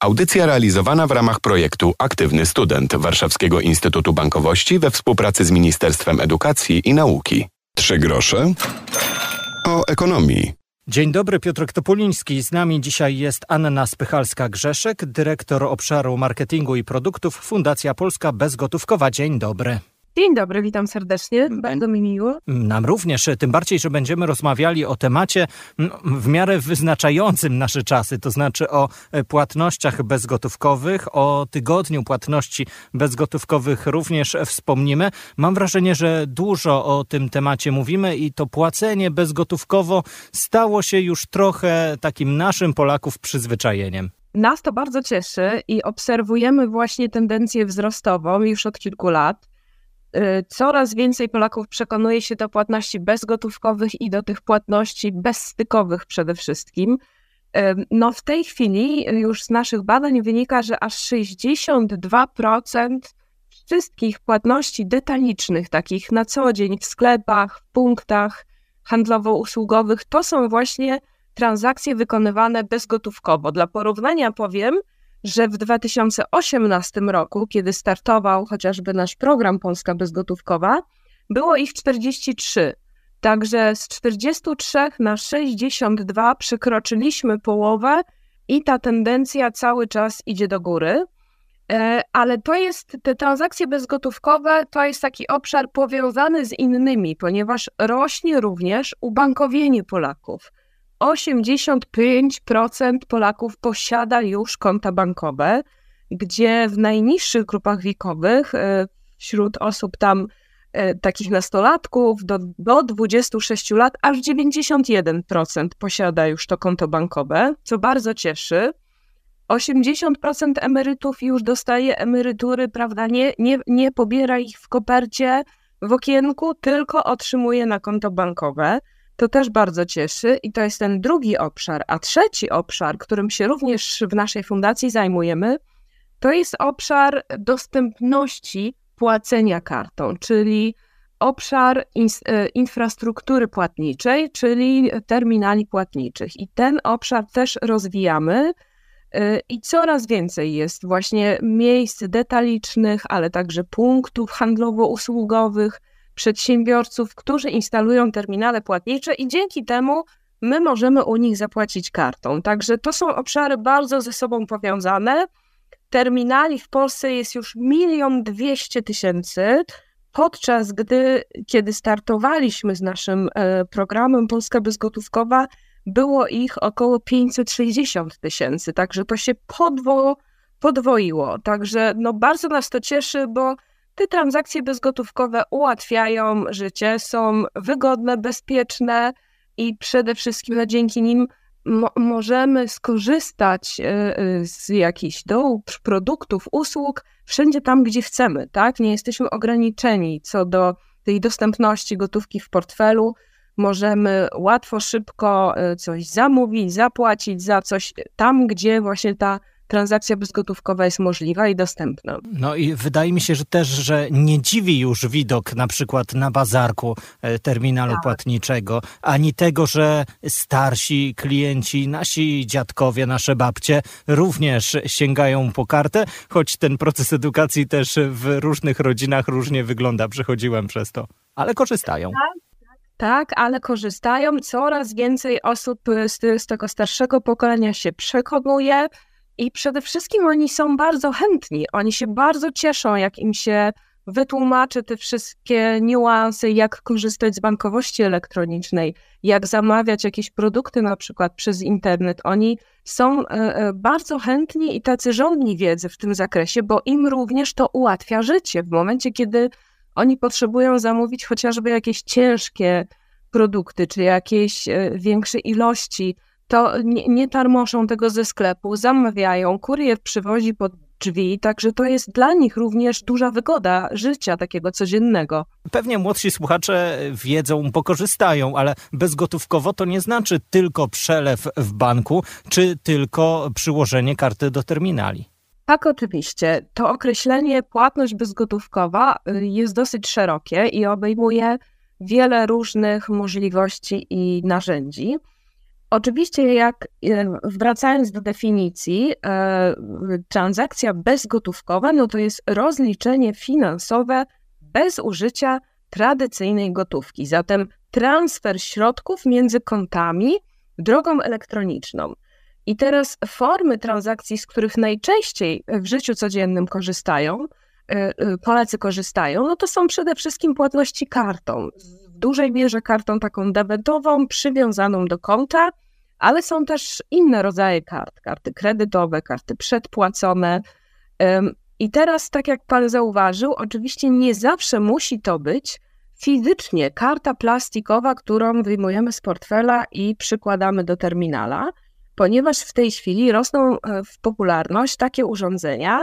Audycja realizowana w ramach projektu Aktywny Student Warszawskiego Instytutu Bankowości we współpracy z Ministerstwem Edukacji i Nauki. Trzy grosze o ekonomii. Dzień dobry, Piotr Topuliński. Z nami dzisiaj jest Anna Spychalska-Grzeszek, dyrektor obszaru marketingu i produktów Fundacja Polska Bezgotówkowa. Dzień dobry. Dzień dobry, witam serdecznie, bardzo mi miło. Nam również, tym bardziej, że będziemy rozmawiali o temacie w miarę wyznaczającym nasze czasy, to znaczy o e, płatnościach bezgotówkowych, o tygodniu płatności bezgotówkowych również wspomnimy. Mam wrażenie, że dużo o tym temacie mówimy i to płacenie bezgotówkowo stało się już trochę takim naszym Polaków przyzwyczajeniem. Nas to bardzo cieszy i obserwujemy właśnie tendencję wzrostową już od kilku lat. Y, coraz więcej Polaków przekonuje się do płatności bezgotówkowych i do tych płatności bezstykowych przede wszystkim. Y, no w tej chwili już z naszych badań wynika, że aż 62% wszystkich płatności detalicznych, takich na co dzień w sklepach, w punktach handlowo-usługowych, to są właśnie transakcje wykonywane bezgotówkowo. Dla porównania powiem, że w 2018 roku, kiedy startował chociażby nasz program Polska Bezgotówkowa, było ich 43. Także z 43 na 62 przekroczyliśmy połowę i ta tendencja cały czas idzie do góry. E, ale to jest, te transakcje bezgotówkowe to jest taki obszar powiązany z innymi, ponieważ rośnie również ubankowienie Polaków. 85% Polaków posiada już konta bankowe, gdzie w najniższych grupach wiekowych, e, wśród osób tam e, takich nastolatków do, do 26 lat, aż 91% posiada już to konto bankowe, co bardzo cieszy. 80% emerytów już dostaje emerytury, prawda? Nie, nie, nie pobiera ich w kopercie w okienku, tylko otrzymuje na konto bankowe. To też bardzo cieszy i to jest ten drugi obszar. A trzeci obszar, którym się również w naszej fundacji zajmujemy, to jest obszar dostępności płacenia kartą, czyli obszar e, infrastruktury płatniczej, czyli terminali płatniczych. I ten obszar też rozwijamy. E, I coraz więcej jest właśnie miejsc detalicznych, ale także punktów handlowo-usługowych, przedsiębiorców, którzy instalują terminale płatnicze i dzięki temu my możemy u nich zapłacić kartą. Także to są obszary bardzo ze sobą powiązane. Terminali w Polsce jest już milion dwieście tysięcy, podczas gdy, kiedy startowaliśmy z naszym e, programem Polska Bezgotówkowa, było ich około 560 tysięcy, także to się podwo, podwoiło. Także no, bardzo nas to cieszy, bo te transakcje bezgotówkowe ułatwiają życie, są wygodne, bezpieczne i przede wszystkim no, dzięki nim mo możemy skorzystać e, e, z jakichś do produktów, usług wszędzie tam, gdzie chcemy, tak? Nie jesteśmy ograniczeni co do tej dostępności gotówki w portfelu. Możemy łatwo, szybko e, coś zamówić, zapłacić za coś tam, gdzie właśnie ta transakcja bezgotówkowa jest możliwa i dostępna. No i wydaje mi się, że też, że nie dziwi już widok na przykład na bazarku e, terminalu tak. płatniczego, ani tego, że starsi klienci, nasi dziadkowie, nasze babcie również sięgają po kartę, choć ten proces edukacji też w różnych rodzinach różnie wygląda. Przechodziłem przez to, ale korzystają. Tak. Tak, ale korzystają. Coraz więcej osób z, z tego starszego pokolenia się przekonuje, i przede wszystkim oni są bardzo chętni, oni się bardzo cieszą, jak im się wytłumaczy te wszystkie niuanse, jak korzystać z bankowości elektronicznej, jak zamawiać jakieś produkty na przykład przez internet. Oni są e, e, bardzo chętni i tacy żądni wiedzy w tym zakresie, bo im również to ułatwia życie. W momencie, kiedy oni potrzebują zamówić chociażby jakieś ciężkie produkty, czy jakieś e, większe ilości, to nie, nie tarmoszą tego ze sklepu, zamawiają, kurier przywozi pod drzwi, także to jest dla nich również duża wygoda życia takiego codziennego. Pewnie młodsi słuchacze wiedzą, pokorzystają, ale bezgotówkowo to nie znaczy tylko przelew w banku, czy tylko przyłożenie karty do terminali. Tak, oczywiście. To określenie płatność bezgotówkowa y, jest dosyć szerokie i obejmuje wiele różnych możliwości i narzędzi. Oczywiście, jak wracając do definicji, transakcja bezgotówkowa no to jest rozliczenie finansowe bez użycia tradycyjnej gotówki. Zatem transfer środków między kontami drogą elektroniczną. I teraz formy transakcji, z których najczęściej w życiu codziennym korzystają, e, e, Polacy korzystają, no to są przede wszystkim płatności kartą. W dużej mierze kartą taką debetową, przywiązaną do konta, ale są też inne rodzaje kart, karty kredytowe, karty przedpłacone. I teraz, tak jak Pan zauważył, oczywiście nie zawsze musi to być fizycznie karta plastikowa, którą wyjmujemy z portfela i przykładamy do terminala, ponieważ w tej chwili rosną e, w popularność takie urządzenia,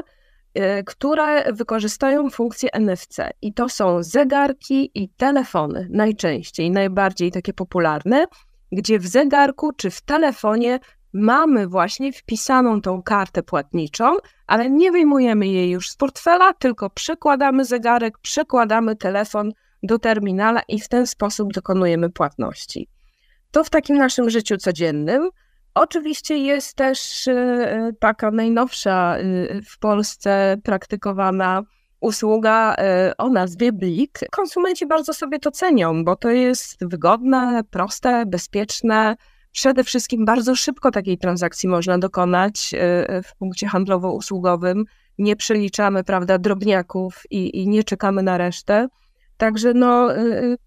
które wykorzystają funkcję NFC. I to są zegarki i telefony, najczęściej, najbardziej takie popularne, gdzie w zegarku czy w telefonie mamy właśnie wpisaną tą kartę płatniczą, ale nie wyjmujemy jej już z portfela, tylko przekładamy zegarek, przekładamy telefon do terminala i w ten sposób dokonujemy płatności. To w takim naszym życiu codziennym. Oczywiście jest też e, taka najnowsza e, w Polsce praktykowana usługa o nazwie Blik. Konsumenci bardzo sobie to cenią, bo to jest wygodne, proste, bezpieczne. Przede wszystkim bardzo szybko takiej transakcji można dokonać w punkcie handlowo-usługowym. Nie przeliczamy, prawda, drobniaków i, i nie czekamy na resztę. Także no y, y,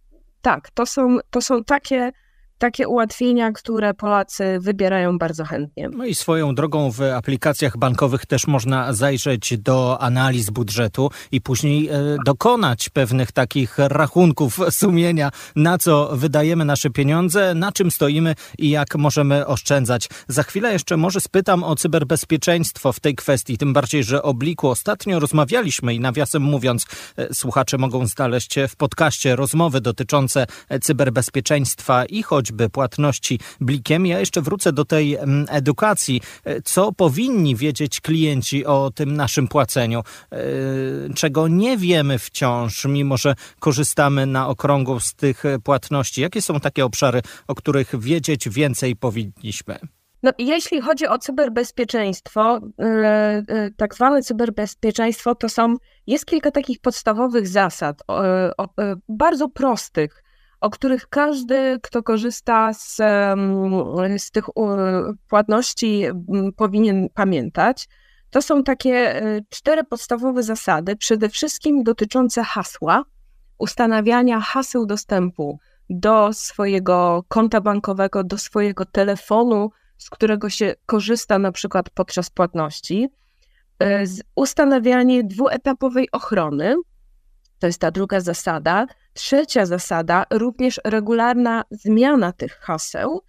tak, to są, to są takie takie ułatwienia, które Polacy wybierają bardzo chętnie. No i swoją drogą w aplikacjach bankowych też można zajrzeć do analiz budżetu i później e, dokonać pewnych takich rachunków sumienia, na co wydajemy nasze pieniądze, na czym stoimy i jak możemy oszczędzać. Za chwilę jeszcze może spytam o cyberbezpieczeństwo w tej kwestii, tym bardziej, że o Bliku ostatnio rozmawialiśmy i nawiasem mówiąc, e, słuchacze mogą znaleźć w podcaście rozmowy dotyczące e, cyberbezpieczeństwa i choć choćby płatności blikiem. Ja jeszcze wrócę do tej mm, edukacji. E, co powinni wiedzieć klienci o tym naszym płaceniu? E, czego nie wiemy wciąż, mimo że korzystamy na okrągło z tych płatności? Jakie są takie obszary, o których wiedzieć więcej powinniśmy? No, jeśli chodzi o cyberbezpieczeństwo, e, tak zwane cyberbezpieczeństwo, to są, jest kilka takich podstawowych zasad, bardzo prostych, o których każdy, kto korzysta z, z tych płatności, powinien pamiętać. To są takie e, cztery podstawowe zasady, przede wszystkim dotyczące hasła, ustanawiania haseł dostępu do swojego konta bankowego, do swojego telefonu, z którego się korzysta na przykład podczas płatności, e, ustanawianie dwuetapowej ochrony, to jest ta druga zasada. Trzecia zasada, również regularna zmiana tych haseł.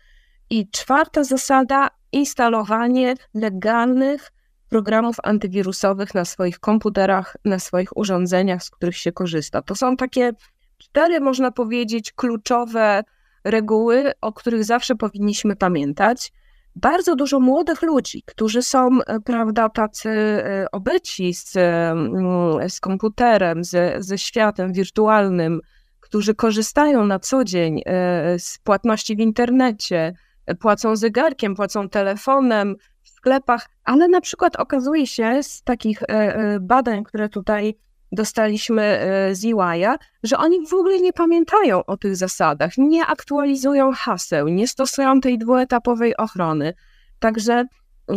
I czwarta zasada, instalowanie legalnych programów antywirusowych na swoich komputerach, na swoich urządzeniach, z których się korzysta. To są takie cztery, można powiedzieć, kluczowe reguły, o których zawsze powinniśmy pamiętać bardzo dużo młodych ludzi, którzy są, e, prawda, tacy e, obyci z, mm, z komputerem, ze, ze światem wirtualnym, którzy korzystają na co dzień e, z płatności w internecie, płacą zegarkiem, płacą telefonem w sklepach, ale na przykład okazuje się z takich badań, które tutaj dostaliśmy e, z EY, że oni w ogóle nie pamiętają o tych zasadach, nie aktualizują haseł, nie stosują tej dwuetapowej ochrony. Także e,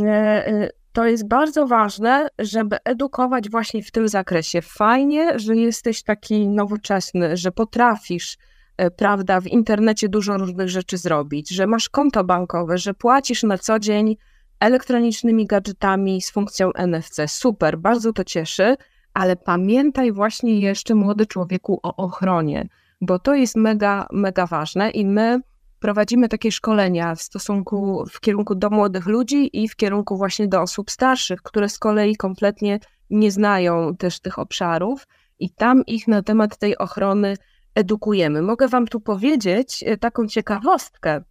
e, to jest bardzo ważne, żeby edukować właśnie w tym zakresie. Fajnie, że jesteś taki nowoczesny, że potrafisz, prawda, w internecie dużo różnych rzeczy zrobić, że masz konto bankowe, że płacisz na co dzień elektronicznymi gadżetami z funkcją NFC. Super, bardzo to cieszy ale pamiętaj właśnie jeszcze, młody człowieku, o ochronie, bo to jest mega, mega ważne i my prowadzimy takie szkolenia w stosunku, w kierunku do młodych ludzi i w kierunku właśnie do osób starszych, które z kolei kompletnie nie znają też tych obszarów i tam ich na temat tej ochrony edukujemy. Mogę Wam tu powiedzieć e, taką ciekawostkę.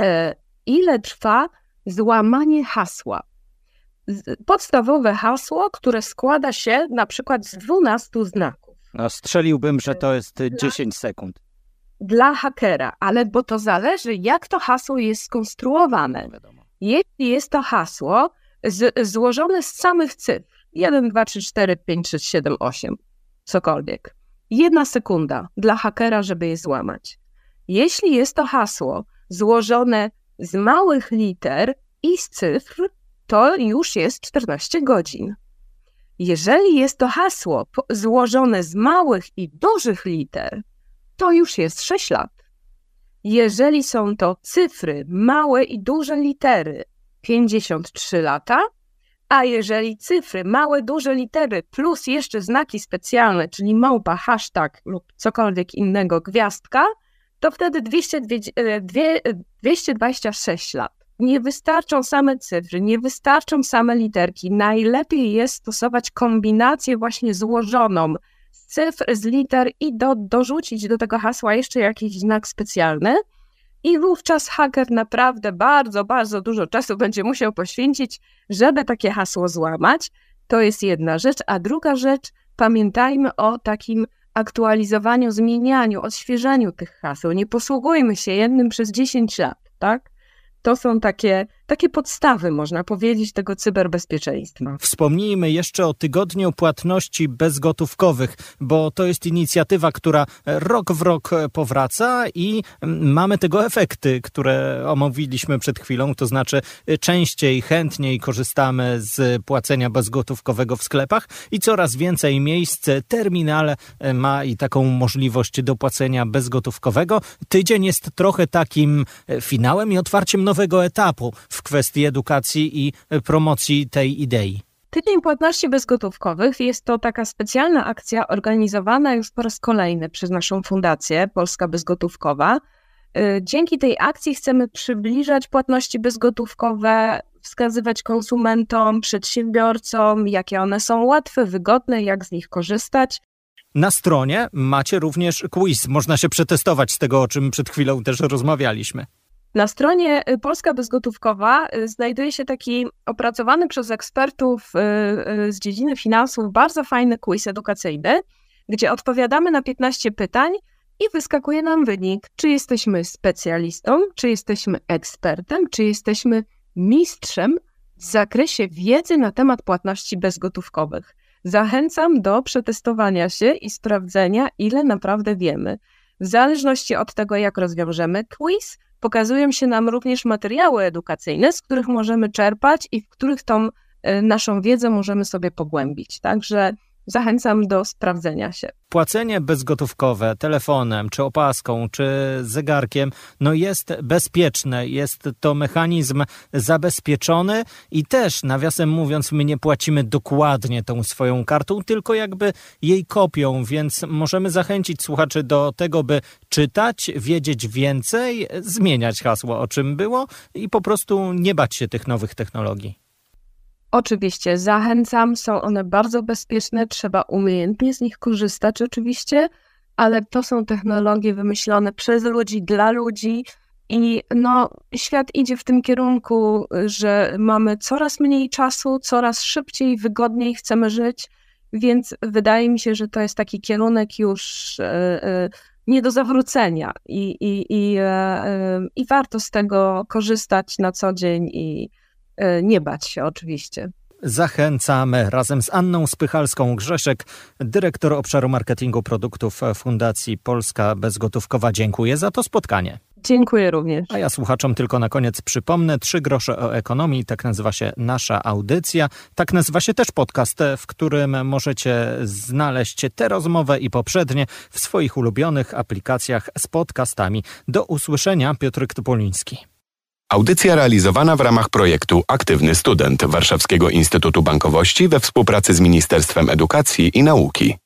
E, ile trwa złamanie hasła? podstawowe hasło, które składa się na przykład z 12 znaków. No, strzeliłbym, że to jest 10 sekund. Dla hakera, ale bo to zależy, jak to hasło jest skonstruowane. Jeśli jest to hasło z, złożone z samych cyfr, 1, 2, 3, 4, 5, 6, 7, 8, cokolwiek, jedna sekunda dla hakera, żeby je złamać. Jeśli jest to hasło złożone z małych liter i z cyfr, to już jest 14 godzin. Jeżeli jest to hasło złożone z małych i dużych liter, to już jest 6 lat. Jeżeli są to cyfry, małe i duże litery, 53 lata, a jeżeli cyfry, małe, duże litery plus jeszcze znaki specjalne, czyli małpa, hashtag lub cokolwiek innego, gwiazdka, to wtedy 200, 226 lat. Nie wystarczą same cyfry, nie wystarczą same literki. Najlepiej jest stosować kombinację właśnie złożoną z cyfr, z liter i do, dorzucić do tego hasła jeszcze jakiś znak specjalny. I wówczas haker naprawdę bardzo, bardzo dużo czasu będzie musiał poświęcić, żeby takie hasło złamać. To jest jedna rzecz. A druga rzecz, pamiętajmy o takim aktualizowaniu, zmienianiu, odświeżaniu tych haseł. Nie posługujmy się jednym przez 10 lat, tak? To są takie, takie podstawy, można powiedzieć, tego cyberbezpieczeństwa. Wspomnijmy jeszcze o tygodniu płatności bezgotówkowych, bo to jest inicjatywa, która rok w rok powraca i mamy tego efekty, które omówiliśmy przed chwilą, to znaczy częściej, chętniej korzystamy z płacenia bezgotówkowego w sklepach i coraz więcej miejsc, terminal ma i taką możliwość do płacenia bezgotówkowego. Tydzień jest trochę takim finałem i otwarciem nowego etapu w kwestii edukacji i promocji tej idei. Tydzień Płatności Bezgotówkowych jest to taka specjalna akcja organizowana już po raz kolejny przez naszą fundację Polska Bezgotówkowa. Y, dzięki tej akcji chcemy przybliżać płatności bezgotówkowe, wskazywać konsumentom, przedsiębiorcom, jakie one są łatwe, wygodne, jak z nich korzystać. Na stronie macie również quiz. Można się przetestować z tego, o czym przed chwilą też rozmawialiśmy. Na stronie y, Polska Bezgotówkowa y, znajduje się taki opracowany przez ekspertów y, z dziedziny finansów bardzo fajny quiz edukacyjny, gdzie odpowiadamy na 15 pytań i wyskakuje nam wynik, czy jesteśmy specjalistą, czy jesteśmy ekspertem, czy jesteśmy mistrzem w zakresie wiedzy na temat płatności bezgotówkowych. Zachęcam do przetestowania się i sprawdzenia, ile naprawdę wiemy. W zależności od tego, jak rozwiążemy quiz, pokazują się nam również materiały edukacyjne, z których możemy czerpać i w których tą e, naszą wiedzę możemy sobie pogłębić. Także zachęcam do sprawdzenia się. Płacenie bezgotówkowe telefonem, czy opaską, czy zegarkiem, no jest bezpieczne, jest to mechanizm zabezpieczony i też, nawiasem mówiąc, my nie płacimy dokładnie tą swoją kartą, tylko jakby jej kopią, więc możemy zachęcić słuchaczy do tego, by czytać, wiedzieć więcej, zmieniać hasło, o czym było i po prostu nie bać się tych nowych technologii. Oczywiście zachęcam, są one bardzo bezpieczne, trzeba umiejętnie z nich korzystać oczywiście, ale to są technologie wymyślone przez ludzi, dla ludzi i no, świat idzie w tym kierunku, że mamy coraz mniej czasu, coraz szybciej, wygodniej chcemy żyć, więc wydaje mi się, że to jest taki kierunek już e, e, nie do zawrócenia i, i, i, e, i warto z tego korzystać na co dzień i nie bać się oczywiście. Zachęcamy razem z Anną Spychalską-Grzeszek, dyrektor obszaru marketingu produktów Fundacji Polska Bezgotówkowa. Dziękuję za to spotkanie. Dziękuję również. A ja słuchaczom tylko na koniec przypomnę, trzy grosze o ekonomii, tak nazywa się nasza audycja. Tak nazywa się też podcast, w którym możecie znaleźć tę rozmowę i poprzednie w swoich ulubionych aplikacjach z podcastami. Do usłyszenia, Piotr Topoliński. Audycja realizowana w ramach projektu Aktywny Student Warszawskiego Instytutu Bankowości we współpracy z Ministerstwem Edukacji i Nauki.